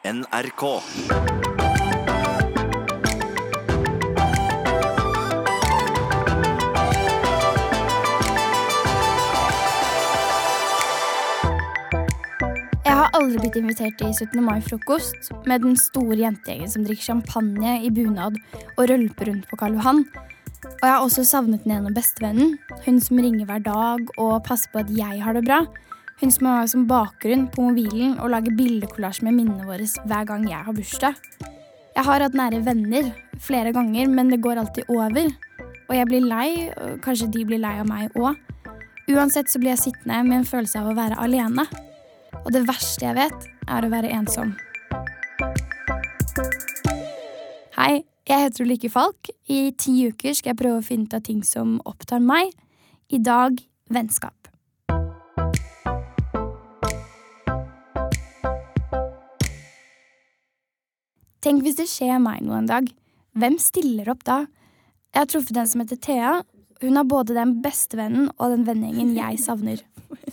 NRK. Jeg har aldri blitt invitert til 17. mai-frokost med den store jentegjengen som drikker champagne i bunad og rølper rundt på Karl Johan. Og jeg har også savnet den ene bestevennen, hun som ringer hver dag og passer på at jeg har det bra. Hun som har som bakgrunn på mobilen og lager bildekollasj med minnene våre hver gang jeg har bursdag. Jeg har hatt nære venner flere ganger, men det går alltid over. Og jeg blir lei, og kanskje de blir lei av meg òg. Uansett så blir jeg sittende med en følelse av å være alene. Og det verste jeg vet, er å være ensom. Hei, jeg heter Ulrikke Falk. I ti uker skal jeg prøve å finne ut av ting som opptar meg. I dag vennskap. Tenk hvis det skjer meg noe en dag. Hvem stiller opp da? Jeg har truffet en som heter Thea. Hun har både den bestevennen og den vennegjengen jeg savner.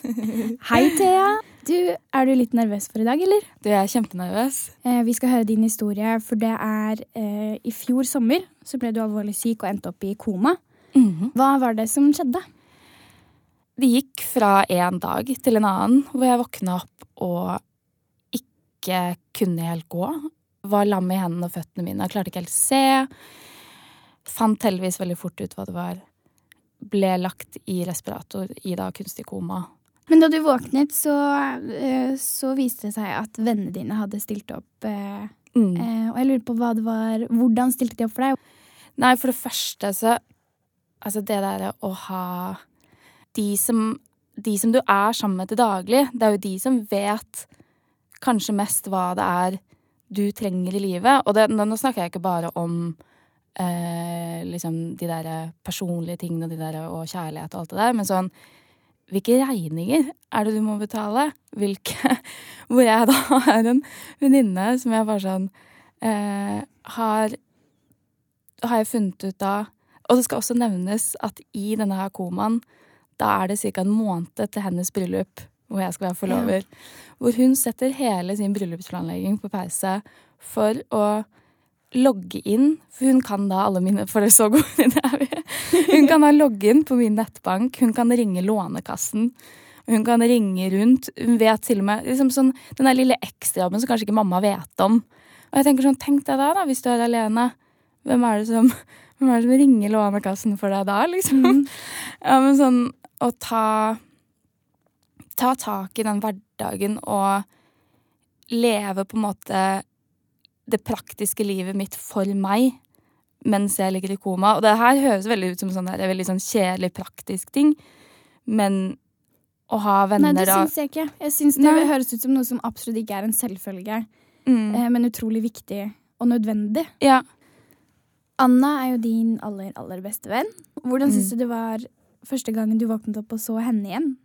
Hei, Thea. Du, Er du litt nervøs for i dag, eller? Du, jeg er kjempenervøs. Eh, vi skal høre din historie, for det er eh, I fjor sommer så ble du alvorlig syk og endte opp i koma. Mhm. Hva var det som skjedde? Det gikk fra en dag til en annen hvor jeg våkna opp og ikke kunne helt gå. Var lam i hendene og føttene mine. Jeg Klarte ikke helt å se. Fant heldigvis veldig fort ut hva det var. Ble lagt i respirator i da kunstig koma. Men da du våknet, så, eh, så viste det seg at vennene dine hadde stilt opp. Eh, Mm. eh, og jeg lurer på hva det var Hvordan stilte de opp for deg? Nei, for det første så Altså det derre å ha de som, de som du er sammen med til daglig, det er jo de som vet kanskje mest hva det er du trenger i livet. Og det, nå snakker jeg ikke bare om eh, liksom de der personlige tingene de der, og kjærlighet og alt det der, men sånn hvilke regninger er det du må betale? Hvilke Hvor jeg da har en venninne som jeg bare sånn eh, har har jeg funnet ut da Og det skal også nevnes at i denne her komaen, da er det ca. en måned til hennes bryllup, hvor jeg skal være forlover. Hvor hun setter hele sin bryllupsplanlegging på pause for å logge inn, for hun kan da alle mine For det er så god venninne er vi. Hun kan da logge inn på min nettbank, hun kan ringe Lånekassen. Hun kan ringe rundt. Hun vet til og med liksom sånn, den der lille ekstrajobben som kanskje ikke mamma vet om. Og jeg tenker sånn, Tenk deg da, da, hvis du er alene. Hvem er det som, hvem er det som ringer Lånekassen for deg da, liksom? Ja, men sånn å ta Ta tak i den hverdagen og leve på en måte det praktiske livet mitt for meg mens jeg ligger i koma. Og det her høres veldig ut som sånn der, veldig sånn kjedelig, praktisk ting, men å ha venner Nei, det syns jeg ikke. Jeg syns det Nei. høres ut som noe som absolutt ikke er en selvfølge, mm, eh, men utrolig viktig og nødvendig. Ja. Anna er jo din aller, aller beste venn. Hvordan syns Mm. du det var første gangen du våknet opp og så henne igjen?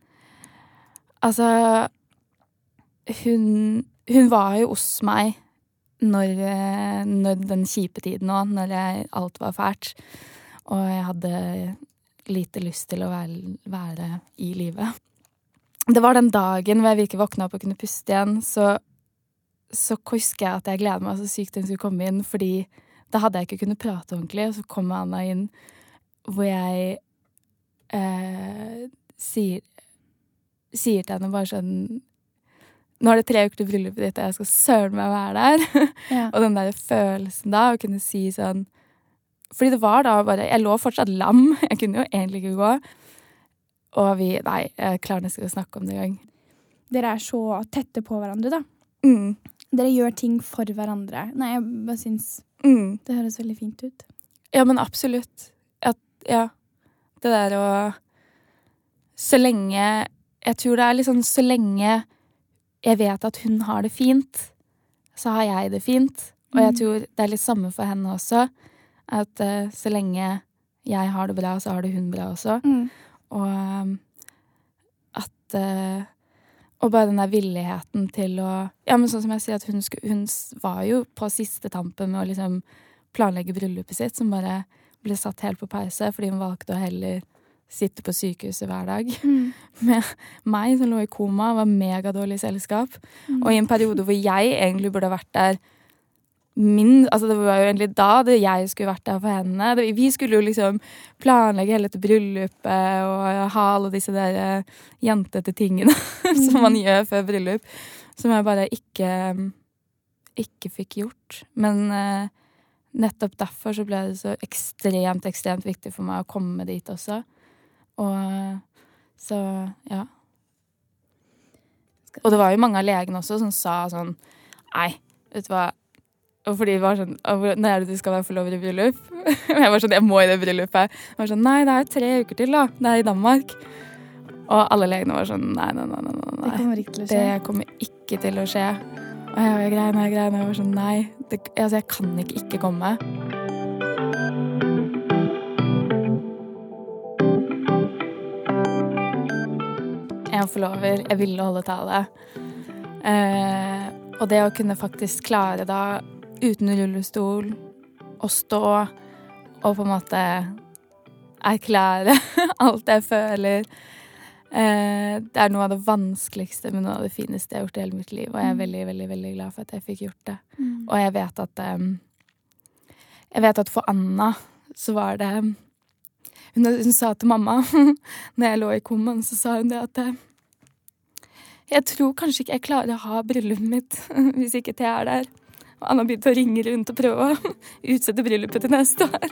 Altså Hun, hun var jo hos meg når, eh, når den kjipe tiden òg, når jeg, alt var fælt. Og jeg hadde lite lyst til å være, være i livet. Det var den dagen hvor jeg virkelig våkna opp og kunne puste igjen, så, så husker jeg at jeg gleda meg så sykt til hun skulle komme inn, fordi da hadde jeg ikke kunnet prate ordentlig, og så kom Anna inn hvor jeg eh, sier sier til henne bare sånn Nå er det tre uker til bryllupet ditt, og jeg skal søren meg være der. Ja. og den der følelsen da, å kunne si sånn Fordi det var da bare Jeg lå fortsatt lam. Jeg kunne jo egentlig ikke gå. Og vi Nei, jeg klarer nesten ikke å snakke om det engang. Dere er så tette på hverandre, da. Mm. Dere gjør ting for hverandre. Nei, jeg bare syns Mm. det høres veldig fint ut. Ja, men absolutt. At, ja. Det der å Så lenge Jeg tror det er litt sånn så lenge jeg vet at hun har det fint, så har jeg det fint. Og jeg Mm. tror det er litt samme for henne også. At uh, så lenge jeg har det bra, så har det hun bra også. Mm. Og um, at uh, Og bare den der villigheten til å Ja, men sånn som jeg sier, at hun, sku, hun var jo på siste tampen med å liksom planlegge bryllupet sitt, som bare ble satt helt på pause fordi hun valgte å heller sitte på sykehuset hver dag med meg som lå i koma, var megadårlig selskap. Og i en periode hvor jeg egentlig burde vært der min Altså det var jo egentlig da det jeg skulle vært der for henne. Det, vi skulle jo liksom planlegge hele dette bryllupet og ha alle disse der eh, jentete tingene som man gjør før bryllup. Som jeg bare ikke ikke fikk gjort. Men uh, nettopp derfor så ble det så ekstremt, ekstremt viktig for meg å komme dit også. Og så ja. Og det var jo mange av legene også som sa sånn Nei, vet du hva. Og fordi det var sånn Når er det du skal være forlover i bryllup? Og jeg var sånn, jeg må i det bryllupet. Jeg var sånn, Nei, det er jo tre uker til, da. Det er i Danmark. Og alle legene var sånn Nei, nei, nei. nei, nei. Det kommer ikke til å skje. Det kommer ikke til å skje. Og jeg var grein, jeg grein, og jeg var sånn Nei, det, altså, jeg kan ikke ikke komme. Jeg forlover, jeg ville holde tale. Eh, og det å kunne faktisk klare da, uten rullestol, å stå og på en måte erklære alt jeg føler eh, Det er noe av det vanskeligste, men noe av det fineste jeg har gjort i hele mitt liv. Og jeg er veldig, veldig veldig glad for at jeg fikk gjort det. Mm. Og jeg vet at eh, Jeg vet at for Anna så var det hun, hun sa til mamma når jeg lå i komaen, så sa hun det at eh, jeg tror kanskje ikke jeg klarer å ha bryllupet mitt hvis ikke Thea er der. Og han har begynt å ringe rundt og prøve å utsette bryllupet til neste år.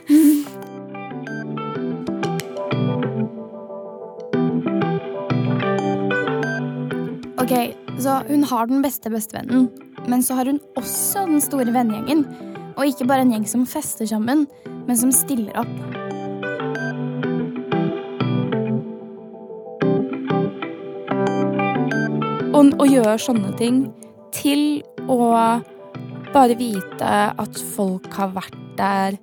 Ok, så hun har den beste bestevennen, men så har hun også den store vennegjengen. Og ikke bare en gjeng som fester sammen, men som stiller opp. Og å gjøre sånne ting til å bare vite at folk har vært der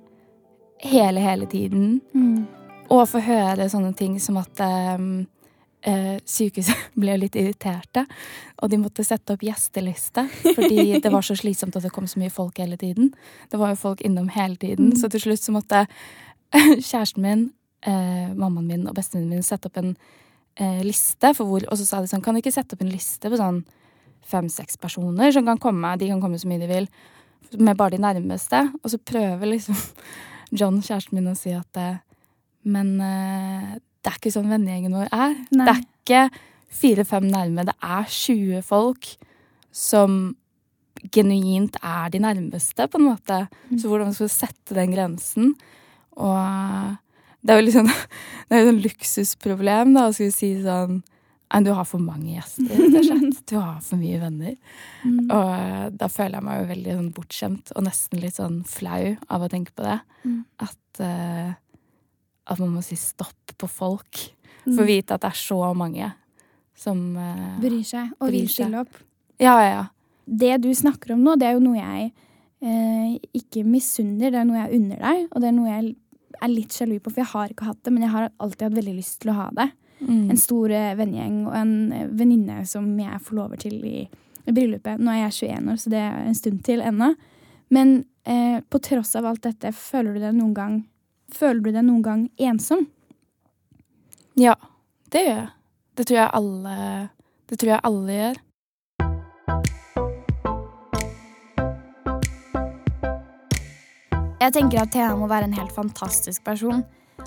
hele, hele tiden. Og få høre sånne ting som at um, eh, sykehuset ble litt irriterte. Og de måtte sette opp gjesteliste fordi det var så slitsomt at det kom så mye folk hele tiden. Det var jo folk innom hele tiden, så til slutt så måtte kjæresten min, eh, mammaen min og bestevennen min sette opp en eh, liste. For hvor, og så sa de sånn, kan du ikke sette opp en liste på sånn fem-seks personer som kan komme? De kan komme så mye de vil, med bare de nærmeste. Og så prøver liksom John, kjæresten min, å si at eh, Men eh, det er ikke sånn vennegjengen vår er. Nei. Det er ikke fire-fem nærme. Det er 20 folk som genuint er de nærmeste, på en måte. Så hvordan skal du sette den grensen? Og det er jo sånn Det er jo et luksusproblem, da, å skulle si sånn Nei, du har for mange gjester. Du har for mye venner. Og eh, da føler jeg meg jo veldig sånn bortskjemt og nesten litt sånn flau av å tenke på det. Mm. At, uh, at man må si stopp på folk. For å vite at det er så mange som uh, Bryr seg og Bryr vil stille opp. Ja, ja, ja. Det du snakker om nå, det er jo noe jeg uh, ikke misunner. Det er noe jeg unner deg, og det er noe jeg er litt sjalu på, for jeg har ikke hatt det, men jeg har alltid hatt veldig lyst til å ha det. Mm. En stor eh, vennegjeng og en eh, venninne som jeg får lover til i, i bryllupet. Nå er jeg 21 år, så det er en stund til ennå. Men eh, på tross av alt dette, føler du deg noen gang Føler du deg noen gang ensom? Ja, det gjør jeg. Det tror jeg alle, det tror jeg alle gjør. Jeg tenker at Thea må være en helt fantastisk person.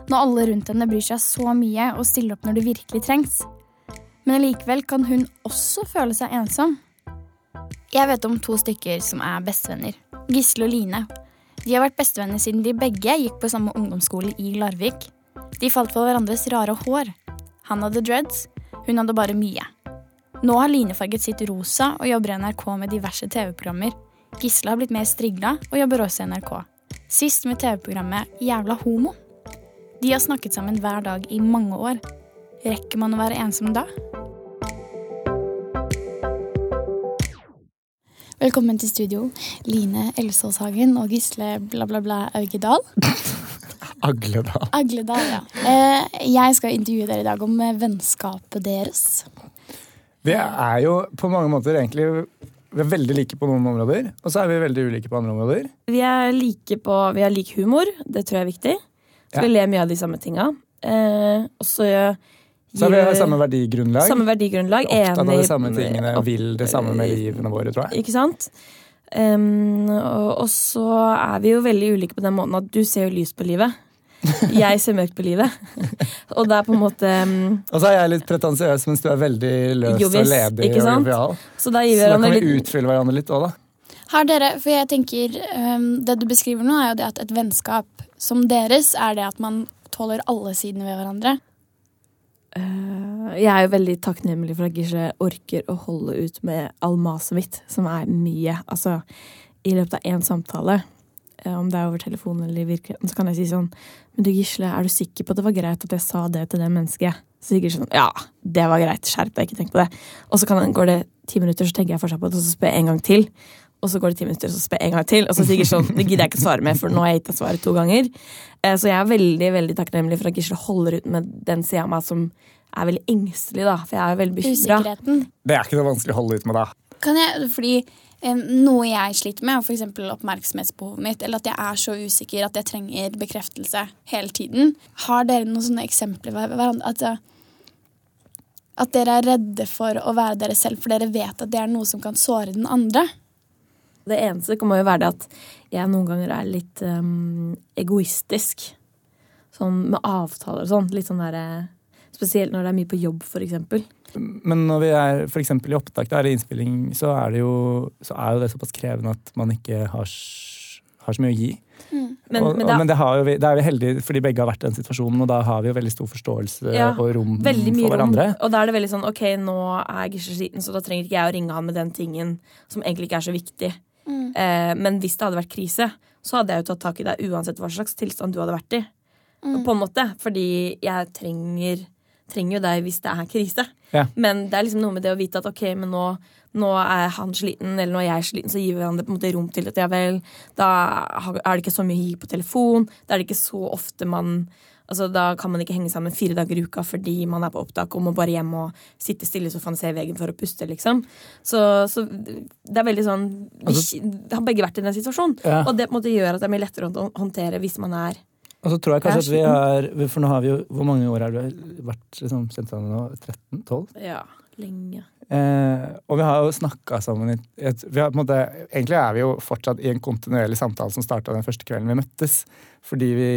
Når alle rundt henne bryr seg så mye og stiller opp når det virkelig trengs. Men allikevel kan hun også føle seg ensom. Jeg vet om to stykker som er bestevenner. Gisle og Line. De har vært bestevenner siden de begge gikk på samme ungdomsskole i Larvik. De falt for hverandres rare hår. Han hadde dreads, hun hadde bare mye. Nå har Line farget sitt rosa og jobber i NRK med diverse TV-programmer. Gisle har blitt mer strigla og jobber også i NRK. Sist med TV-programmet Jævla homo. De har snakket sammen hver dag i mange år. Rekker man å være ensom da? Velkommen til studio, Line Elsåshagen og Gisle bla, bla, bla Augedal. Agledal. Agledal, ja. Eh, jeg skal intervjue dere i dag om vennskapet deres. Det er jo på mange måter egentlig vi er veldig like på noen områder, og så er vi veldig ulike på andre områder. Vi er like på, vi har lik humor, det tror jeg er viktig. Så Ja. vi ler mye av de samme tinga. Eh, og så Så har vi samme verdigrunnlag. Samme verdigrunnlag. Opptatt av de samme tingene opp, vil det samme med livene våre, tror jeg. Ikke sant? Um, og, og så er vi jo veldig ulike på den måten at du ser jo lyst på livet. Jeg ser mørkt på livet. og det er på en måte um, Og så er jeg litt pretensiøs, mens du er veldig løs jobbis, og ledig ikke og sant? jovial. Så da Så gir vi da kan vi litt utfylle hverandre litt òg, da. Har dere, for jeg tenker um, Det du beskriver nå, er jo det at et vennskap som deres er det at man tåler alle sidene ved hverandre. Uh, Jeg er jo veldig takknemlig for at Gisle orker å holde ut med all maset mitt, som er mye. Altså, i løpet av én samtale, om det er over telefonen eller i virkeligheten, så kan jeg si sånn Men du, Gisle, er du sikker på at det var greit at jeg sa det til det mennesket? Så Gisle sånn Ja, det var greit. Skjerp deg, ikke tenk på det. Og så kan, går det ti minutter, så tenker jeg fortsatt på det, og så spør jeg en gang til. Og så går det ti minutter, så spør jeg en gang til. Og så sier Gisle sånn Det gidder jeg ikke svare med, for nå har jeg gitt deg svaret to ganger. Eh, Så jeg er veldig veldig takknemlig for at Gisle holder ut med den sida av meg som er veldig engstelig, da. For jeg er jo veldig bekymra. Det er ikke så vanskelig å holde ut med, da. Kan jeg, fordi eh, Noe jeg sliter med, er f.eks. oppmerksomhetsbehovet mitt. Eller at jeg er så usikker at jeg trenger bekreftelse hele tiden. Har dere noen sånne eksempler? At, eh, at dere er redde for å være dere selv, for dere vet at det er noe som kan såre den andre? Det eneste kan jo være det at jeg noen ganger er litt um, egoistisk. Sånn med avtaler og sånn. Litt sånn derre Spesielt når det er mye på jobb, for eksempel. Men når vi er eksempel i opptak da, eller innspilling, så er, det jo, så er jo det såpass krevende at man ikke har, har så mye å gi. Men, og, men og, det er men det, har jo vi, det er vi heldige fordi begge har vært i den situasjonen, og da har vi jo veldig stor forståelse Ja, og rom for hverandre. rom. Og da er det veldig sånn ok, nå er Gisle sliten, så da trenger ikke jeg å ringe han med den tingen som egentlig ikke er så viktig. Eh, men hvis det hadde vært krise, så hadde jeg jo tatt tak i deg uansett hva slags tilstand du hadde vært i. På en måte. Fordi jeg trenger, trenger jo deg hvis det er krise. Ja. Men det er liksom noe med det å vite at ok, men nå, nå er han sliten, eller nå er jeg sliten, så gir vi hverandre på en måte rom til at ja vel, da er det ikke så mye gi på telefon. Da er det ikke så ofte man Altså, Da kan man ikke henge sammen fire dager i uka fordi man er på opptak og må bare hjem og sitte stille i sofaen og se veggen for å puste. liksom. Så, så det er veldig sånn Vi Altså- har begge vært i den situasjonen. Ja. Og det på en måte gjør at det er mye lettere å håndtere hvis man er Og så tror jeg kanskje at vi har For nå har vi jo Hvor mange år har du vært liksom, kjent sammen nå? 13? 12? Ja, lenge. Eh, og vi har jo snakka sammen i et, vi har måte, Egentlig er vi jo fortsatt i en kontinuerlig samtale som starta den første kvelden vi møttes. Fordi vi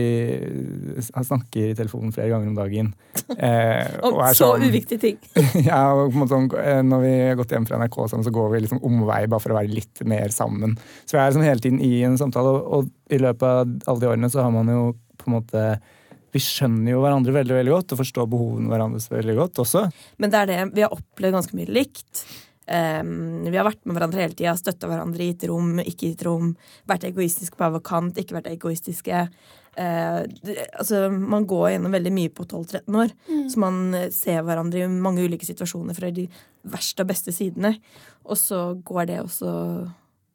snakker i telefonen flere ganger om dagen. Eh, er så sånn- uviktige ting. ja, og på en måte sånn, eh, Når vi har gått hjem fra NRK, sammen, så går vi liksom omvei bare for å være litt mer sammen. Så vi er liksom hele tiden i en samtale, og, og i løpet av alle de årene så har man jo på en måte Vi skjønner jo hverandre veldig veldig godt og forstår behovene hverandres veldig godt også. Men det er det. Vi har opplevd ganske mye likt. Um, vi har vært med hverandre hele tida, støtta hverandre, i gitt rom, ikke gitt rom. Vært egoistiske på hver kant, ikke vært egoistiske. Uh, det, altså, man går gjennom veldig mye på 12-13 år, så man ser hverandre i mange ulike situasjoner fra de verste og beste sidene. Og så går det også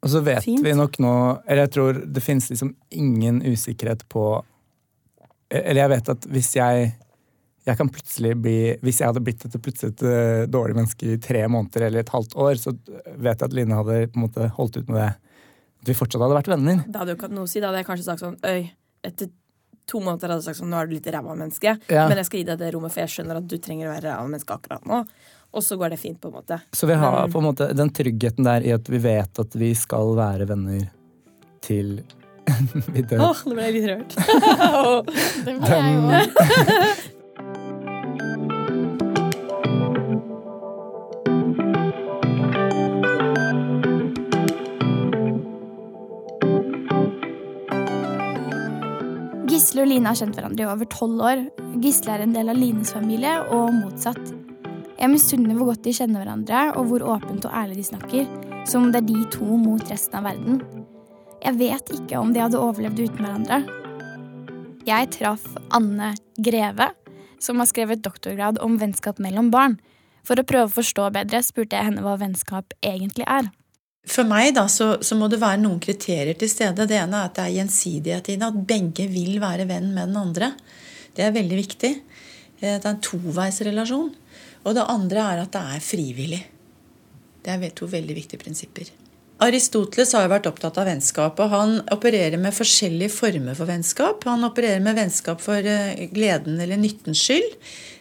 Og så vet Fint. vi nok nå Eller jeg tror det finnes liksom ingen usikkerhet på Eller jeg vet at hvis jeg jeg kan plutselig bli, Hvis jeg hadde blitt et plutselig et eh, dårlig menneske i tre måneder eller et halvt år, så vet jeg at Line hadde på en måte holdt ut med det. At vi fortsatt hadde vært venner. Det hadde jo ikke hatt noe å si. Da hadde jeg kanskje sagt sånn Øy, etter to måneder hadde jeg sagt sånn Nå er du litt ræva menneske, Ja. men jeg skal gi deg det rommet, for jeg skjønner at du trenger å være ræva menneske akkurat nå. Og så går det fint, på en måte. Så vi har Men- på en måte den tryggheten der i at vi vet at vi skal være venner til vi dør. Åh, nå ble jeg litt rørt. Det ble jeg òg. Gisle og Line har kjent hverandre i over tolv år. Gisle er en del av Lines familie, og motsatt. Jeg misunner hvor godt de kjenner hverandre, og hvor åpent og ærlig de snakker. Som om det er de to mot resten av verden. Jeg vet ikke om de hadde overlevd uten hverandre. Jeg traff Anne Greve, som har skrevet doktorgrad om vennskap mellom barn. For å prøve å forstå bedre spurte jeg henne hva vennskap egentlig er. For meg da, så, så må det være noen kriterier til stede. Det ene er at det er gjensidighet i det. At begge vil være venn med den andre. Det er veldig viktig. Eh, Det er en toveisrelasjon. Og det andre er at det er frivillig. Det er to veldig viktige prinsipper. Aristoteles har jo vært opptatt av vennskap, og han opererer med forskjellige former for vennskap. Han opererer med vennskap for eh, gleden eller nyttens skyld.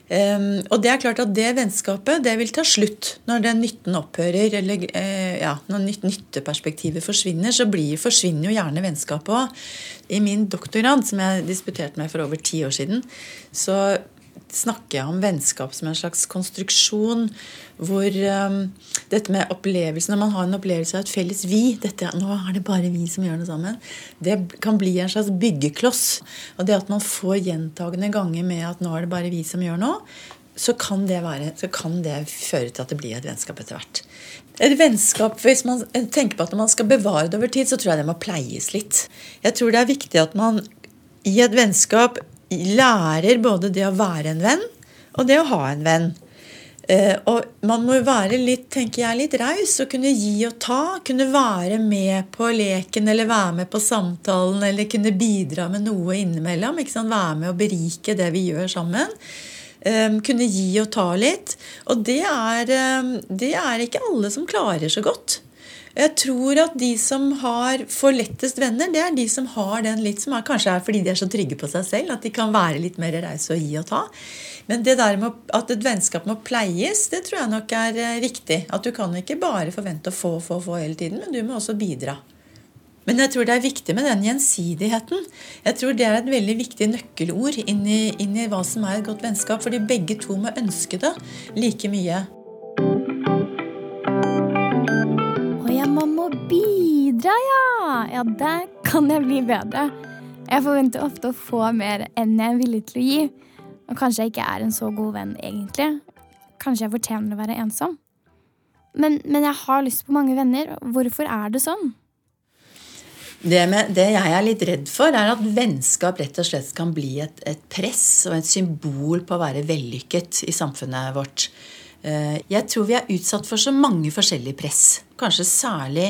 Um, og det er klart at det vennskapet det vil ta slutt når den nytten opphører, eller uh, ja, når nytt, nytteperspektivet forsvinner, så blir, forsvinner jo gjerne vennskapet òg. I min doktorgrad, som jeg disputerte med for over ti år siden, så snakker jeg om vennskap som en slags konstruksjon hvor um, dette med opplevelsen Når man har en opplevelse av et felles vi dette, Nå er det bare vi som gjør noe sammen. Det kan bli en slags byggekloss. Og det at man får gjentagende ganger med at nå er det bare vi som gjør noe, så kan det, være, så kan det føre til at det blir et vennskap etter hvert. Et vennskap, Hvis man tenker på at man skal bevare det over tid, så tror jeg det må pleies litt. Jeg tror det er viktig at man i et vennskap lærer både det å være en venn og det å ha en venn. Eh, og man må være litt tenker jeg, litt raus og kunne gi og ta. Kunne være med på leken eller være med på samtalen eller kunne bidra med noe innimellom. ikke sant? Være med og berike det vi gjør sammen. Um, kunne gi og ta litt. Og det er, um, det er ikke alle som klarer så godt. Jeg tror at de som har for lettest venner, det er de som har den litt som er, kanskje er fordi de er så trygge på seg selv at de kan være litt mer rause og gi og ta. Men det der med at et vennskap må pleies, det tror jeg nok er eh, riktig. At du kan ikke bare forvente å få, få, få hele tiden, men du må også bidra. Men jeg tror det er viktig med den gjensidigheten. Jeg tror Det er et veldig viktig nøkkelord inn inn i hva som er et godt vennskap. Fordi begge to må ønske det like mye. Ja! Der kan jeg bli bedre. Jeg forventer ofte å få mer enn jeg er villig til å gi. Og kanskje jeg ikke er en så god venn egentlig. Kanskje jeg fortjener å være ensom. Men, men jeg har lyst på mange venner. Hvorfor er det sånn? Det, med, det, jeg er litt redd for, er at vennskap rett og slett kan bli et, et press og et symbol på å være vellykket i samfunnet vårt. Eh, jeg tror vi er utsatt for så mange forskjellige press. Kanskje særlig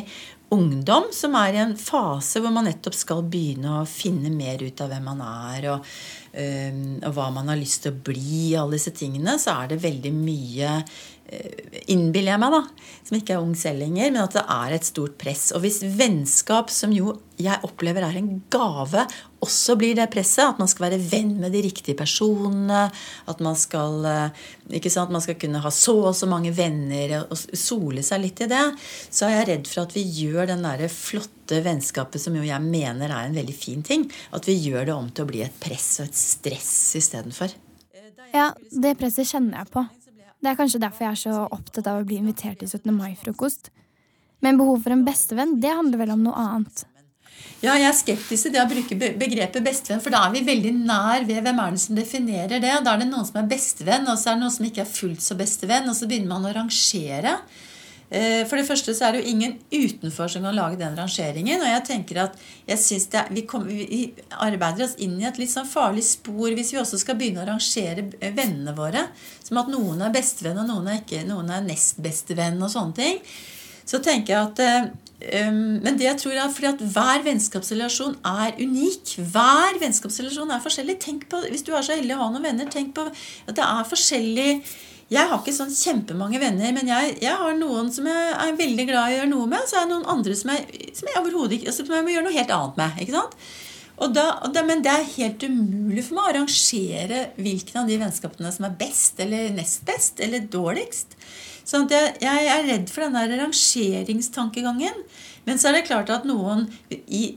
ungdom, som er i en fase hvor man nettopp skal begynne å finne mer ut av hvem man er, og, og hva man har lyst til å bli, alle disse tingene, så er det veldig mye innbiller jeg meg, da, som ikke er ung selv lenger, men at det er et stort press. Og hvis vennskap, som jo jeg opplever er en gave, også blir det presset, at man skal være venn med de riktige personene, at man skal, eh, ikke sant, man skal kunne ha så og så mange venner og sole seg litt i det, så er jeg redd for at vi gjør den der flotte vennskapet som jo jeg mener er en veldig fin ting, at vi gjør det om til å bli et press og et stress istedenfor. Ja, det presset kjenner jeg på. Det er kanskje derfor jeg er så opptatt av å bli invitert til 17. mai-frokost. Men behov for en bestevenn, det handler vel om noe annet. Ja, jeg er skeptisk til det å bruke begrepet bestevenn, for da er vi veldig nær ved hvem er det som definerer det. Da er det noen som er bestevenn, og så er det noen som ikke er fullt så bestevenn, og så begynner man å rangere. Eh, for det første så er det jo ingen utenfor som kan lage den rangeringen. Og jeg tenker at jeg synes det, vi, kommer, vi, arbeider oss inn i et litt sånn farlig spor hvis vi også skal begynne å rangere vennene våre. Som at noen er bestevenn, og noen er, ikke, noen er nest bestevenn og sånne ting. Så tenker jeg at Um, men det jeg tror er fordi at hver vennskapsrelasjon er unik. Hver vennskapsrelasjon er forskjellig. Tenk på, Hvis du er så heldig å ha noen venner, tenk på at det er forskjellig jeg har ikke sånn kjempemange venner, men jeg, jeg, har noen som jeg er veldig glad i å gjøre noe med. Og så er det noen andre som jeg, som jeg overhodet ikke altså, som jeg må gjøre noe helt annet med. ikke sant? Da, da, men det er helt umulig for meg å arrangere hvilken av de vennskapene som er best eller nest best eller dårligst. Sånn jeg, jeg, er redd for den der rangeringstankegangen. Men så er det klart at noen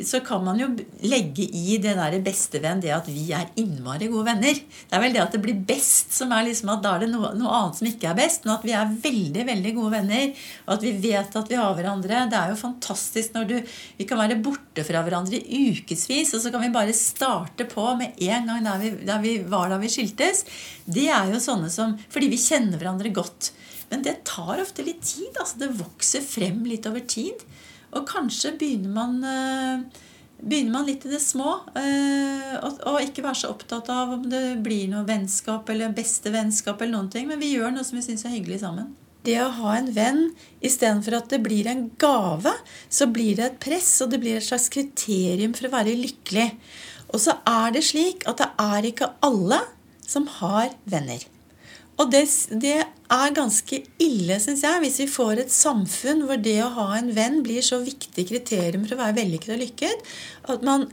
Så kan man jo legge i det der bestevenn det at vi er innmari gode venner. Det er vel det at det blir best som er liksom at da er det noe, noe, annet som ikke er best. Men at vi er veldig veldig gode venner, og at vi vet at vi har hverandre. Det er jo fantastisk når du Vi kan være borte fra hverandre i ukevis, og så kan vi bare starte på med en gang der vi, der vi var da vi skiltes. Det er jo sånne som Fordi vi kjenner hverandre godt. Men det tar ofte litt tid. altså Det vokser frem litt over tid. Og kanskje begynner man, eh, begynner man litt i det små. Eh, og, ikke være så opptatt av om det blir noe vennskap eller beste vennskap, eller noen ting, men vi gjør noe som vi syns er hyggelig sammen. Det å ha en venn istedenfor at det blir en gave, så blir det et press, og det blir et slags kriterium for å være lykkelig. Og så er det slik at det er ikke alle som har venner. Og det, det er ganske ille, syns jeg, hvis vi får et samfunn hvor det å ha en venn blir så viktig kriterium for å være vellykket og lykket, at man,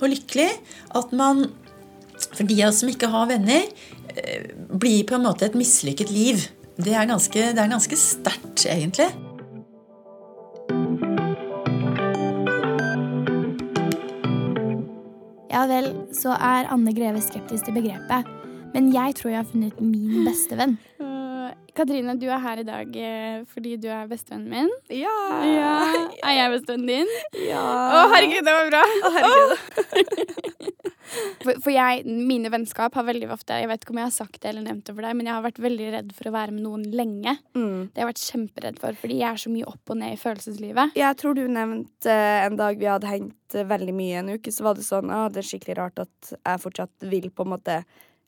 og lykkelig at man For de av oss som ikke har venner, eh, blir på en måte et mislykket liv. Det er ganske, det ganske sterkt, egentlig. Ja vel, så er Anne Greve skeptisk til begrepet. Men jeg tror jeg har funnet min beste venn. Uh, Katrine, du er her i dag uh, fordi du er bestevennen min. Ja. ja. Er jeg bestevennen din? ja. Å, herregud, det var bra! Å, herregud. For, for jeg, mine vennskap har veldig ofte Jeg vet ikke om jeg har sagt det eller nevnt det for deg, men jeg har vært veldig redd for å være med noen lenge. Mm. Det har jeg vært kjemperedd for, fordi jeg er så mye opp og ned i følelseslivet. Jeg tror du nevnte eh, en dag vi hadde hengt eh, veldig mye en uke, så var det sånn Å, det er skikkelig rart at jeg fortsatt vil på en måte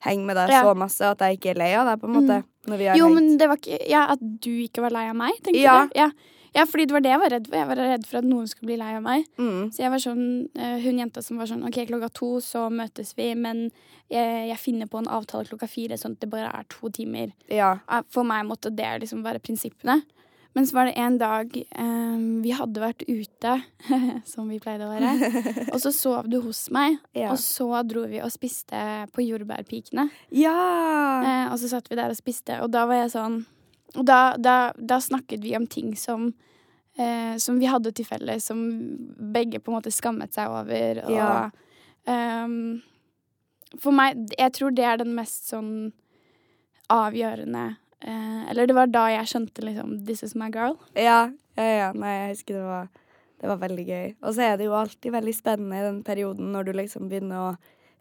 henge med deg Ja. så masse at jeg ikke er lei av deg, på en måte. Vi Jo, men det var ikke Ja, at du ikke var lei av meg, tenkte Ja. du? Ja. ja, fordi det var det jeg var redd for. Jeg var redd for at noen skulle bli lei av meg. mm. Så jeg var sånn, eh, hun jenta som var sånn OK, klokka to så møtes vi, men jeg, jeg finner på en avtale klokka fire, sånn at det bare er to timer. Ja. Eh, For meg måtte det liksom være prinsippene. Men så var det en dag um, vi hadde vært ute, som vi pleide å være, og så sov du hos meg, Ja. og så dro vi og spiste på Jordbærpikene. ja. Uh, og så satt vi der og spiste, og da var jeg sånn Og da, da, da snakket vi om ting som eh, Som vi hadde til felles, som begge på en måte skammet seg over. Og Ja. um, For meg Jeg tror det er den mest sånn avgjørende eh, Eller det var da jeg skjønte liksom This is my girl. Ja, ja, ja. Nei, jeg husker det var, det var veldig gøy. Og så er det jo alltid veldig spennende i den perioden når du liksom begynner å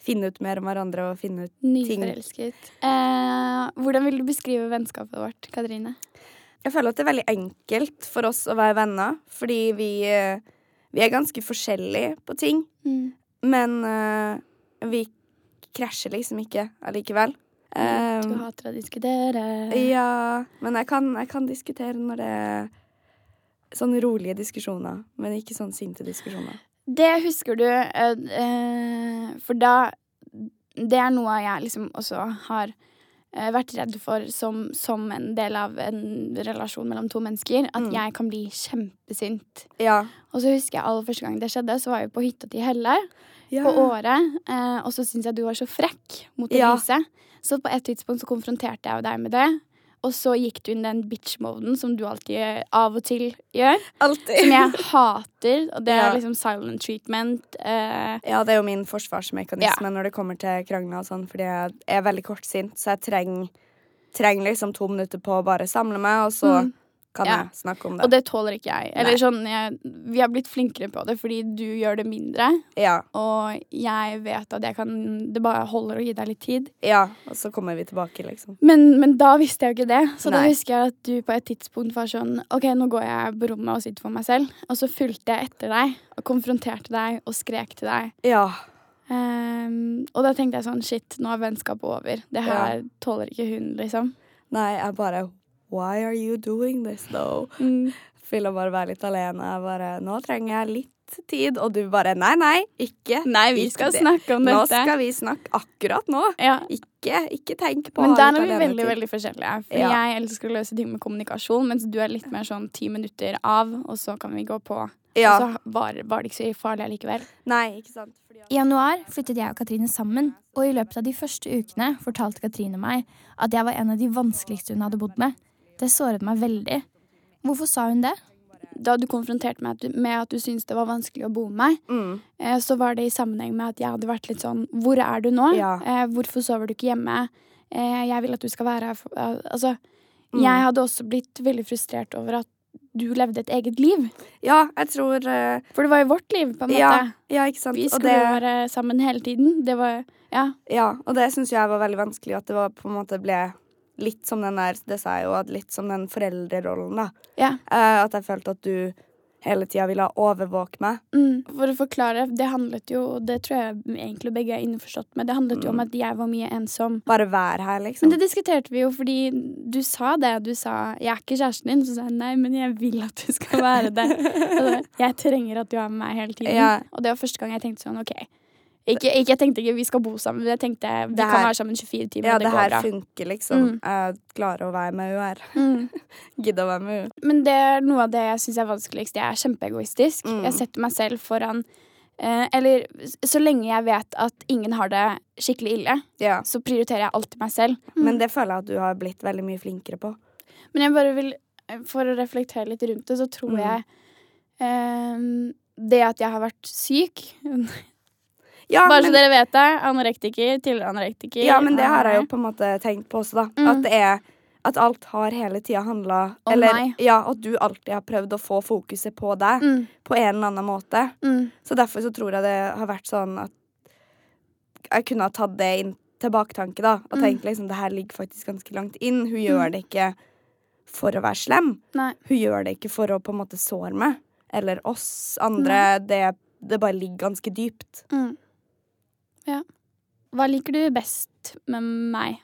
finne ut mer om hverandre og finne ut Nyforelsket. Eh, hvordan vil du beskrive vennskapet vårt, Katrine? Jeg føler at det er veldig enkelt for oss å være venner, fordi vi, eh, vi er ganske forskjellige på ting. Men eh, vi krasjer liksom ikke allikevel. Du Um, hater å diskutere. ja, men jeg kan, jeg kan diskutere når det er sånne rolige diskusjoner, men ikke sånn sinte diskusjoner. Det husker du, eh, for da Det er noe jeg liksom også har eh, vært redd for som, som en del av en relasjon mellom to mennesker. At Mm. jeg kan bli kjempesint. Ja. Og så husker jeg aller første gang det skjedde, så var vi på hytta til Helle ja. på Åre. Eh, og så syntes jeg du var så frekk mot Ja. Så på et tidspunkt så konfronterte jeg jo deg med det. Og så gikk du inn den bitch-moden som du alltid av og til gjør. Altid. Som jeg hater. Og det Ja. er liksom silent treatment. Uh, Ja, det er jo min forsvarsmekanisme Ja. når det kommer til krangler og sånn, fordi jeg er veldig kortsint, så jeg trenger, treng liksom to minutter på å bare samle meg, og så Mm. Kan Ja. jeg snakke om det. og det tåler ikke jeg. Eller Nei. sånn, jeg, Vi har blitt flinkere på det fordi du gjør det mindre. Ja, Og jeg vet at jeg kan Det bare holder å gi deg litt tid. ja, og så kommer vi tilbake, liksom. Men, men da visste jeg jo ikke det. Så da Nei. husker jeg at du på et tidspunkt var sånn OK, nå går jeg på rommet og sitter for meg selv. Og så fulgte jeg etter deg og konfronterte deg og skrek til deg. Ja. Um, og da tenkte jeg sånn Shit, nå er vennskapet over. Det her tåler ikke hun, liksom. Nei, jeg bare Why are you doing this, though? Mm. Ville bare være litt alene. Bare Nå trenger jeg litt tid. Og du bare Nei, nei, ikke. Nei, vi Ikke skal det. snakke om dette. Nå skal vi snakke akkurat nå. Ja. Ikke, ikke tenk på å Men der er vi veldig alenetid. veldig forskjellige. For Ja. jeg elsker å løse ting med kommunikasjon, mens du er litt mer sånn ti minutter av, og så kan vi gå på. Ja. Og så var, var det ikke så farlig allikevel. Nei, ikke sant. Fordi at- I januar flyttet jeg og Katrine sammen, og i løpet av de første ukene fortalte Katrine meg at jeg var en av de vanskeligste hun hadde bodd med. Det såret meg veldig. Hvorfor sa hun det? Da du konfronterte meg med at du syntes det var vanskelig å bo med meg, mm. eh, så var det i sammenheng med at jeg hadde vært litt sånn Hvor er du nå? Ja. Eh, hvorfor sover du ikke hjemme? Eh, jeg vil at du skal være her. For, altså, Mm. jeg hadde også blitt veldig frustrert over at du levde et eget liv. Ja, jeg tror uh, For det var jo vårt liv, på en måte. ja, ja, ikke sant. Vi Og skulle det- være sammen hele tiden. Det var Ja. Ja, og det syns jeg var veldig vanskelig. At det var på en måte ble litt som den der Det sa jeg jo, litt som den foreldrerollen, da. ja. Uh, at jeg følte at du hele tida ville overvåke meg. Mm. For å forklare, det handlet jo Det tror jeg egentlig begge er innforstått med. Det handlet jo om at jeg var mye ensom. Bare vær her, liksom. Men det diskuterte vi jo fordi du sa det. Du sa 'jeg er ikke kjæresten din'. Så sa jeg nei, men jeg vil at du skal være det. Jeg trenger at du er med meg hele tiden. Ja. Og det var første gang jeg tenkte sånn OK, Ikke, ikke, jeg tenkte ikke vi skal bo sammen, men jeg tenkte vi her- kan være sammen 24 timer. Ja, det, det her bra. funker, liksom. Mm. Jeg klarer å være med henne her. Mm. Gidde å være med henne. Men det er noe av det jeg syns er vanskeligst. Jeg er kjempeegoistisk. Mm. Jeg setter meg selv foran eh, Eller så lenge jeg vet at ingen har det skikkelig ille, Ja. så prioriterer jeg alltid meg selv. Men det føler jeg at du har blitt veldig mye flinkere på. Men jeg bare vil, eh, for å reflektere litt rundt det, så tror Mm. jeg eh, det at jeg har vært syk Ja, Bare så dere vet det. Anorektiker, tidligere anorektiker. ja, men det har jeg jo på en måte tenkt på også, da. Mm. At det er at alt har hele tida handla Om Eller meg. ja, at du alltid har prøvd å få fokuset på deg mm, på en eller annen måte. mm, Så derfor så tror jeg det har vært sånn at jeg kunne ha tatt det inn til baktanke, da. Og Mm. tenkt liksom det her ligger faktisk ganske langt inn. Hun gjør det ikke for å være slem. Nei. Hun gjør det ikke for å på en måte såre meg. Eller oss andre. Det, det bare ligger ganske dypt. mm. Ja. Hva liker du best med meg?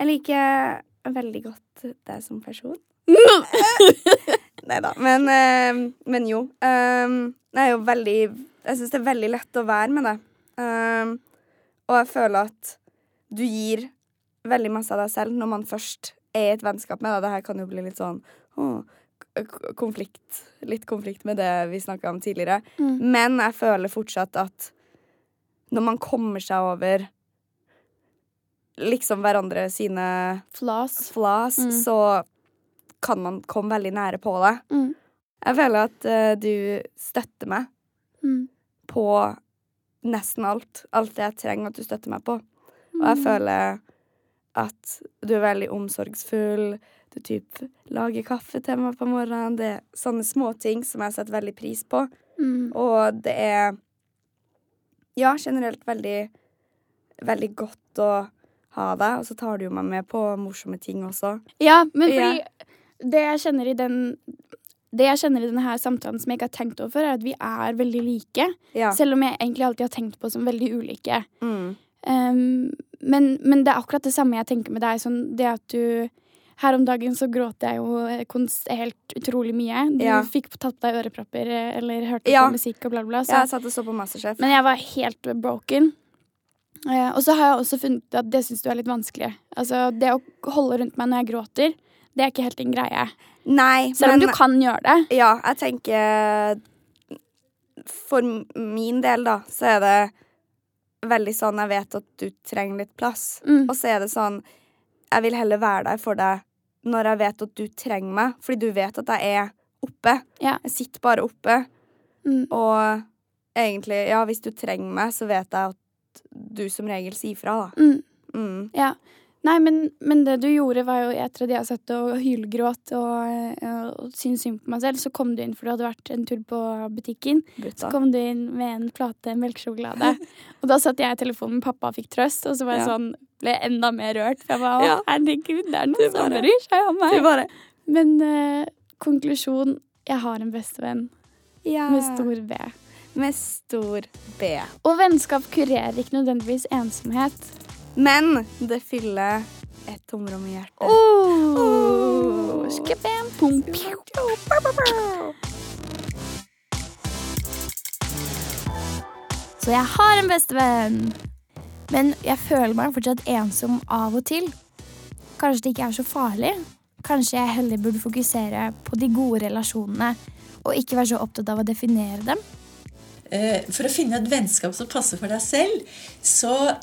Jeg liker veldig godt deg som person. Nei da. Men, eh, men jo. Um, jeg er jo veldig Jeg syns det er veldig lett å være med deg. Um, og jeg føler at du gir veldig masse av deg selv når man først er i et vennskap med deg. Det her kan jo bli litt sånn k- konflikt. Litt konflikt med det vi snakka om tidligere. Mm. Men jeg føler fortsatt at når man kommer seg over liksom hverandre sine Flas. Flas Mm. så kan man komme veldig nære på det. Mm. Jeg føler at uh, du støtter meg Mm. på nesten alt. Alt det jeg trenger at du støtter meg på. Og jeg Mm. føler at du er veldig omsorgsfull. Du typ lager kaffe til meg på morgenen. Det er sånne små ting som jeg setter veldig pris på. Mm. Og det er ja, generelt veldig, veldig godt å ha deg. Og så tar du jo meg med på morsomme ting også. Ja, men Ja. fordi det jeg kjenner i den det jeg kjenner i denne her samtalen som jeg ikke har tenkt over før, er at vi er veldig like. Ja. Selv om jeg egentlig alltid har tenkt på som veldig ulike. Mm. Um, men, men det er akkurat det samme jeg tenker med deg. Sånn, det at du Her om dagen så gråt jeg jo konst, helt utrolig mye. Du Ja. fikk tatt på deg ørepropper eh, eller hørte Ja. på musikk og bla, bla, bla. Så, Ja, jeg satt og så på Masterchef. Men jeg var helt broken. Eh, og så har jeg også funnet at det syns du er litt vanskelig. Altså, det å holde rundt meg når jeg gråter, det er ikke helt din greie. Nei, Selv om men du kan gjøre det. ja, jeg tenker For min del, da, så er det veldig sånn jeg vet at du trenger litt plass. Mm. Og så er det sånn Jeg vil heller være der for deg når jeg vet at du trenger meg, fordi du vet at jeg er oppe. Ja. Jeg sitter bare oppe. Mm. Og egentlig, ja, hvis du trenger meg, så vet jeg at du som regel sier fra, da. Mm. Mm. Ja. Nei, men, men det du gjorde, var jo etter at jeg satt og hylgråt og, og syntes synd på meg selv, så kom du inn, for du hadde vært en tur på butikken. Så kom du inn med en plate melkesjokolade. og da satt jeg i telefonen med pappa og fikk trøst, og så var jeg Ja. sånn, ble jeg enda mer rørt. For jeg bare Ja. herregud, det er noen som bryr seg om meg. Men uh, konklusjon, jeg har en bestevenn Ja. med stor B. Med stor B. Og vennskap kurerer ikke nødvendigvis ensomhet. Men det fyller et tomrom i hjertet. Oh. Skabam, pum, piu. Så jeg har en bestevenn. Men jeg føler meg fortsatt ensom av og til. Kanskje det ikke er så farlig. Kanskje jeg heller burde fokusere på de gode relasjonene og ikke være så opptatt av å definere dem. Eh, For å finne et vennskap som passer for deg selv, så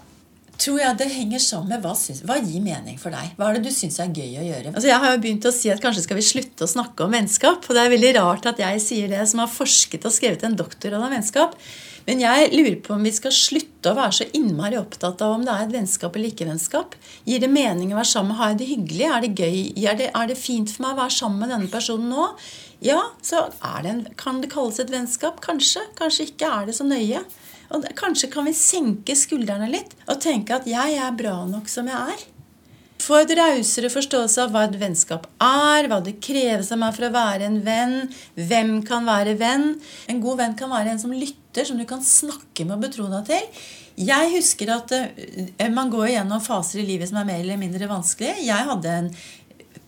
tror jeg det henger sammen med hva, syns, hva gir mening for deg. Hva er det du syns er gøy å gjøre? Altså jeg har jo begynt å si at kanskje skal vi slutte å snakke om vennskap. Og det er veldig rart at jeg sier det, som har forsket og skrevet en doktorgrad om vennskap. Men jeg lurer på om vi skal slutte å være så innmari opptatt av om det er et vennskap eller ikke vennskap. Gir det mening å være sammen? Har jeg det hyggelig? Er det gøy? Er det, er det fint for meg å være sammen med denne personen nå? Ja, så det en, kan det kalles et vennskap. Kanskje. Kanskje ikke er det så nøye. Og kanskje kan vi senke skuldrene litt og tenke at jeg er bra nok som jeg er. Få et rausere forståelse av hva et vennskap er, hva det kreves av meg for å være en venn, hvem kan være venn. En god venn kan være en som lytter, som du kan snakke med og betro deg til. Jeg husker at eh, man går gjennom faser i livet som er mer eller mindre vanskelig. Jeg hadde en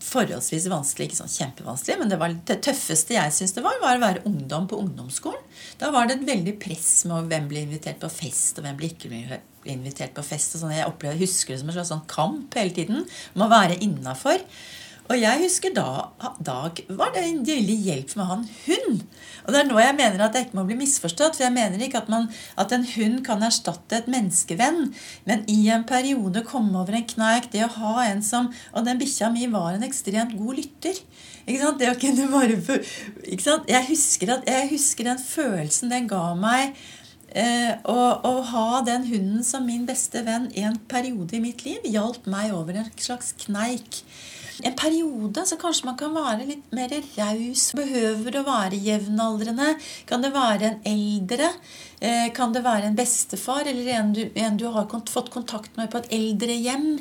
forholdsvis vanskelig. Ikke sånn kjempevanskelig, men det, var det tøffeste jeg syns det var, var å være ungdom på ungdomsskolen. Da var det et veldig press med hvem blir invitert på fest, og hvem blir ikke invitert på fest. og sånn. Jeg opplever, husker det som en slags sånn kamp hele tiden om å være innafor. Og jeg husker da, Dag var det en veldig hjelp med å ha en hund. Og det er nå jeg mener at jeg ikke må bli misforstått. For jeg mener ikke at, man, at en hund kan erstatte et menneskevenn. Men i en periode komme over en kneik, det å ha en som Og den bikkja mi var en ekstremt god lytter. Ikke sant? Det å kunne bare ikke sant? Jeg husker, at, jeg husker den følelsen den ga meg. Eh, å, ha den hunden som min beste venn en periode i mitt liv hjalp meg over en slags kneik en periode så kanskje man kan være litt mer raus. Behøver å være jevnaldrende. Kan det være en eldre? Eh, kan det være en bestefar eller en du, en du har fått kontakt med på et eldrehjem?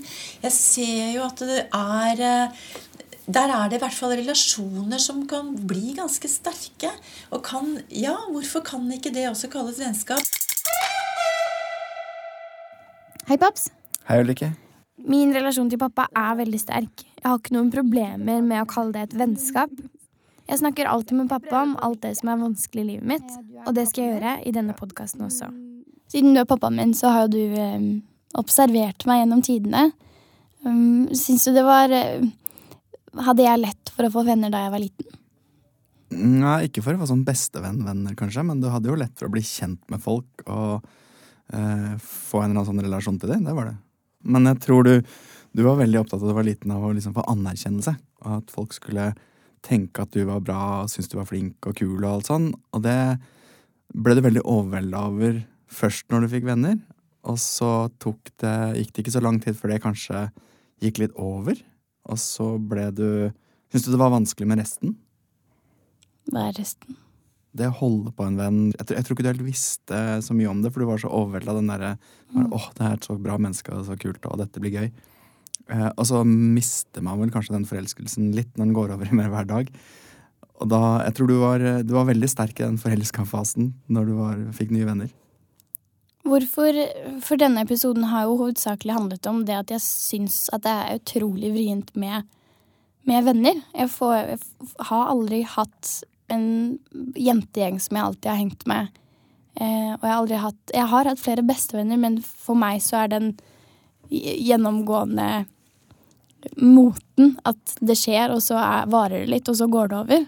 Jeg ser jo at det er eh, der er det i hvert fall relasjoner som kan bli ganske sterke. Og kan Ja, hvorfor kan ikke det også kalles vennskap? Hei, paps. Hei, Ulrikke. Min relasjon til pappa er veldig sterk. Jeg har ikke noen problemer med å kalle det et vennskap. Jeg snakker alltid med pappa om alt det som er vanskelig i livet mitt, og det skal jeg gjøre i denne podkasten også. Siden du er pappaen min, så har jo du um, observert meg gjennom tidene. Um, Syns du det var uh, Hadde jeg lett for å få venner da jeg var liten? Nei, ikke for å få sånn bestevenn-venner, kanskje, men du hadde jo lett for å bli kjent med folk og eh, få en eller annen sånn relasjon til dem. Det var det. Men jeg tror du, du var veldig opptatt av da du var liten av å liksom få anerkjennelse. Og at folk skulle tenke at du var bra og synes du var flink og kul og alt sånn. Og det ble du veldig overvelda over først når du fikk venner. Og så det, gikk det ikke så lang tid før det kanskje gikk litt over. Og så ble du Syns du det var vanskelig med resten? Hva er resten? Det å holde på en venn jeg tror, jeg tror, ikke du helt visste så mye om det, for du var så overvelda av den derre mm. åh, det er et så bra menneske, og så kult, og dette blir gøy. Eh, og så mister man vel kanskje den forelskelsen litt når den går over i mer hver dag. Og da, jeg tror du var, du var veldig sterk i den forelska-fasen når du var, fikk nye venner. Hvorfor For denne episoden har jo hovedsakelig handlet om det at jeg syns at det er utrolig vrient med, med venner. Jeg, får, jeg har aldri hatt en jentegjeng som jeg alltid har hengt med. Eh, og jeg har aldri hatt Jeg har hatt flere bestevenner, men for meg så er den gjennomgående moten at det skjer, og så er, varer det litt, og så går det over.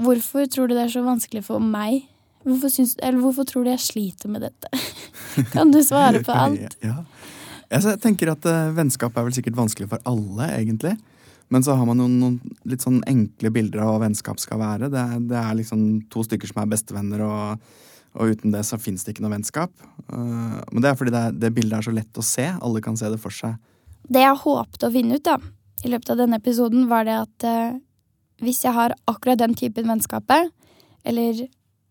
Hvorfor tror du det er så vanskelig for meg? Hvorfor, syns, eller hvorfor tror du jeg sliter med dette? kan du svare på alt? ja. Jeg tenker at uh, Vennskap er vel sikkert vanskelig for alle, egentlig. Men så har man noen, noen, litt sånn enkle bilder av hva vennskap skal være. Det, det er liksom to stykker som er bestevenner, og, og uten det så fins det ikke noe vennskap. Uh, men det er fordi det, er, det, bildet er så lett å se. Alle kan se det for seg. Det jeg håpet å finne ut da, i løpet av denne episoden, var det at uh, hvis jeg har akkurat den typen vennskapet, eller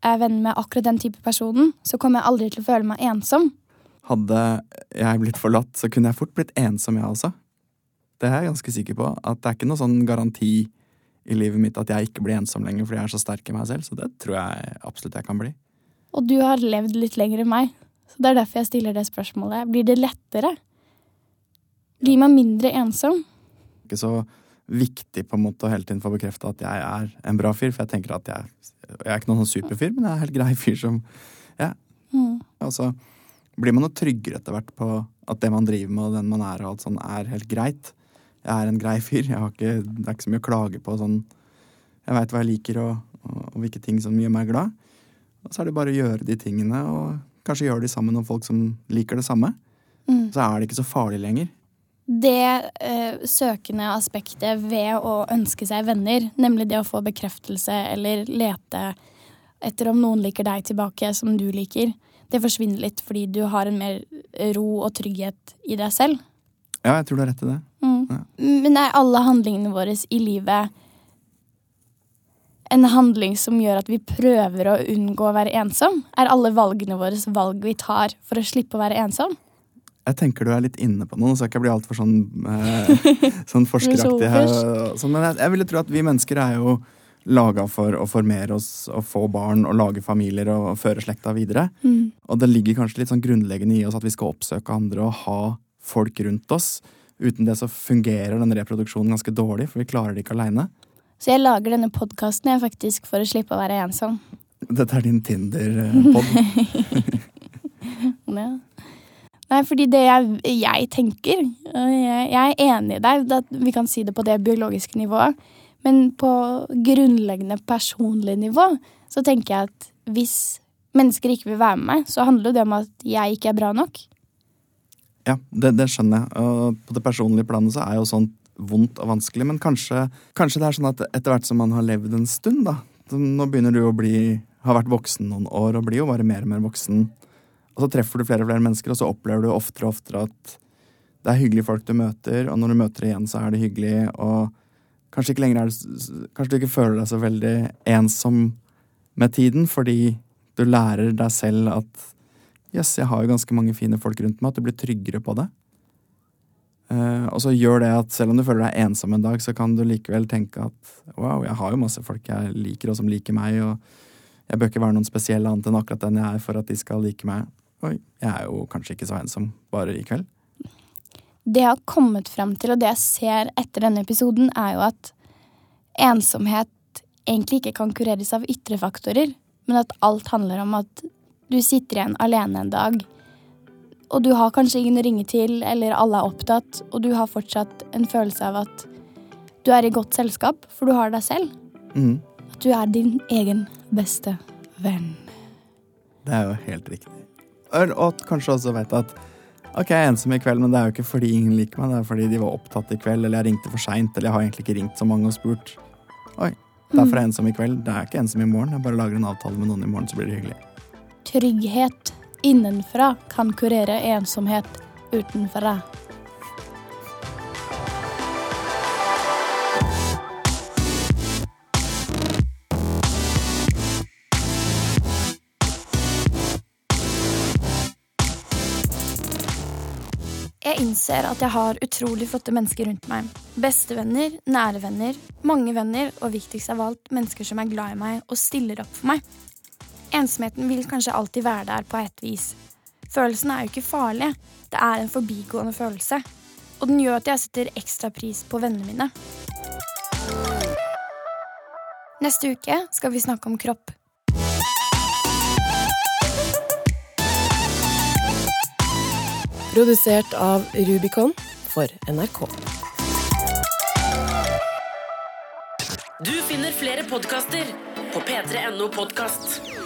er venn med akkurat den type personen, så kommer jeg aldri til å føle meg ensom. Hadde jeg blitt forlatt, så kunne jeg fort blitt ensom, jeg også. Det er jeg ganske sikker på. At det er ikke noe sånn garanti i livet mitt at jeg ikke blir ensom lenger fordi jeg er så sterk i meg selv. Så det tror jeg absolutt jeg kan bli. Og du har levd litt lenger enn meg, så det er derfor jeg stiller det spørsmålet. Blir det lettere? Blir man mindre ensom? Ikke så viktig på en måte å hele tiden få bekrefta at jeg er en bra fyr, for jeg tenker at jeg, jeg er ikke noen sånn superfyr, men jeg er en helt grei fyr som ja. Mm. Og så blir man jo tryggere etter hvert på at det man driver med og den man er, og alt sånn, er helt greit jeg er en grei fyr. Ikke, det er ikke så mye å klage på. Sånn. Jeg veit hva jeg liker, og, og, og, hvilke ting som gjør meg glad. Og så er det bare å gjøre de tingene, og kanskje gjøre de sammen med folk som liker det samme. Mm. Så er det ikke så farlig lenger. Det eh, søkende aspektet ved å ønske seg venner, nemlig det å få bekreftelse eller lete etter om noen liker deg tilbake som du liker, det forsvinner litt fordi du har en mer ro og trygghet i deg selv. Ja, jeg tror du har rett i det. Mm. Men er alle handlingene våre i livet en handling som gjør at vi prøver å unngå å være ensom? Er alle valgene våre valg vi tar for å slippe å være ensom? Jeg tenker du er litt inne på noe. så jeg ikke bli altfor sånn, eh, sånn forskeraktig her. Men jeg, jeg ville tro at vi mennesker er jo laga for å formere oss og få barn og lage familier og føre slekta videre. Mm. Og det ligger kanskje litt sånn grunnleggende i oss at vi skal oppsøke andre og ha folk rundt oss. Uten det så fungerer den reproduksjonen ganske dårlig, for vi klarer det ikke aleine. Så jeg lager denne podkasten faktisk for å slippe å være ensom. Dette er din Tinder-pod. Ja. Nei, fordi det jeg, jeg tenker jeg, jeg er enig i deg, at vi kan si det på det biologiske nivået. Men på grunnleggende personlig nivå så tenker jeg at hvis mennesker ikke vil være med meg, så handler det om at jeg ikke er bra nok. Ja, det, det skjønner jeg. Og på det personlige planet så er jo sånt vondt og vanskelig. Men kanskje, kanskje det er sånn at etter hvert som man har levd en stund, da Nå begynner du å bli har vært voksen noen år og blir jo bare mer og mer voksen. Og så treffer du flere og flere mennesker, og så opplever du oftere og oftere at det er hyggelige folk du møter, og når du møter igjen, så er det hyggelig, og kanskje ikke er det Kanskje du ikke føler deg så veldig ensom med tiden, fordi du lærer deg selv at yes, jeg har jo ganske mange fine folk rundt meg, at du blir tryggere på det. Uh, og så gjør det at selv om du føler deg ensom en dag, så kan du likevel tenke at wow, jeg har jo masse folk jeg liker, og som liker meg, og jeg bør ikke være noen spesiell annet enn akkurat den jeg er, for at de skal like meg. Oi, jeg er jo kanskje ikke så ensom bare i kveld. Det jeg har kommet frem til, og det jeg ser etter denne episoden, er jo at ensomhet egentlig ikke kan kureres av ytre faktorer, men at alt handler om at du sitter igjen alene en dag og du har kanskje ingen å ringe til, eller alle er opptatt, og du har fortsatt en følelse av at du er i godt selskap, for du har deg selv. Mm. At du er din egen beste venn. Det er jo helt riktig. Og kanskje også veit at ok, jeg er ensom i kveld, men det er jo ikke fordi ingen liker meg, det er fordi de var opptatt i kveld, eller jeg ringte for seint, eller jeg har egentlig ikke ringt så mange og spurt. Oi, derfor er jeg ensom i kveld. Det er ikke ensom i morgen, jeg bare lager en avtale med noen i morgen, så blir det hyggelig. Trygghet innenfra kan kurere ensomhet utenfra. Jeg innser at jeg har utrolig flotte mennesker rundt meg. Bestevenner, nære venner, mange venner og viktigst av alt mennesker som er glad i meg og stiller opp for meg. Ensomheten vil kanskje alltid være der på et vis. Følelsen er jo ikke farlig, det er en forbigående følelse. Og den gjør at jeg setter ekstra pris på vennene mine. Neste uke skal vi snakke om kropp. Produsert av Rubicon for NRK. Du finner flere podkaster på p3.no podkast.